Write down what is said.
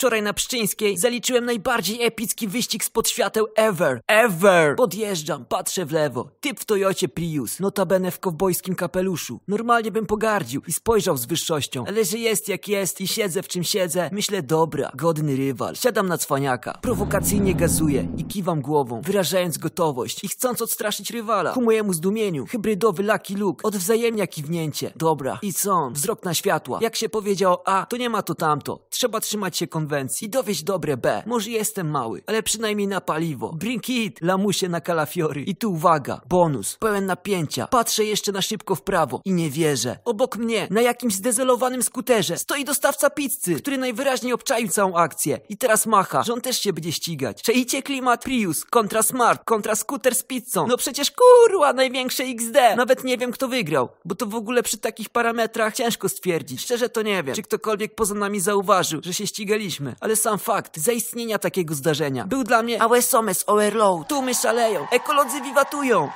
Wczoraj na Pszczyńskiej zaliczyłem najbardziej epicki wyścig spod świateł ever. Ever! Podjeżdżam, patrzę w lewo. Typ w Toyocie Prius, notabene w kowbojskim kapeluszu. Normalnie bym pogardził i spojrzał z wyższością. Ale że jest jak jest i siedzę w czym siedzę, myślę dobra, godny rywal. Siadam na cwaniaka. Prowokacyjnie gazuję i kiwam głową, wyrażając gotowość i chcąc odstraszyć rywala. Ku mojemu zdumieniu, hybrydowy Lucky Luke odwzajemnia kiwnięcie. Dobra, i co? Wzrok na światła. Jak się powiedział A, to nie ma to tamto. Trzeba trzymać się konwencji i dowieść dobre B. Może jestem mały, ale przynajmniej na paliwo. Bring it, lamusie na kalafiory. I tu uwaga, bonus, pełen napięcia. Patrzę jeszcze na szybko w prawo i nie wierzę. Obok mnie, na jakimś zdezelowanym skuterze, stoi dostawca pizzy, który najwyraźniej obczaił całą akcję. I teraz macha, że on też się będzie ścigać. Czajcie klimat Prius kontra Smart kontra skuter z pizzą. No przecież kurwa, największe XD. Nawet nie wiem kto wygrał, bo to w ogóle przy takich parametrach ciężko stwierdzić. Szczerze to nie wiem, czy ktokolwiek poza nami zauważył, że się ścigaliśmy. Ale sam fakt zaistnienia takiego zdarzenia był dla mnie Ałe somes overload. Tłumy szaleją, ekolodzy wiwatują.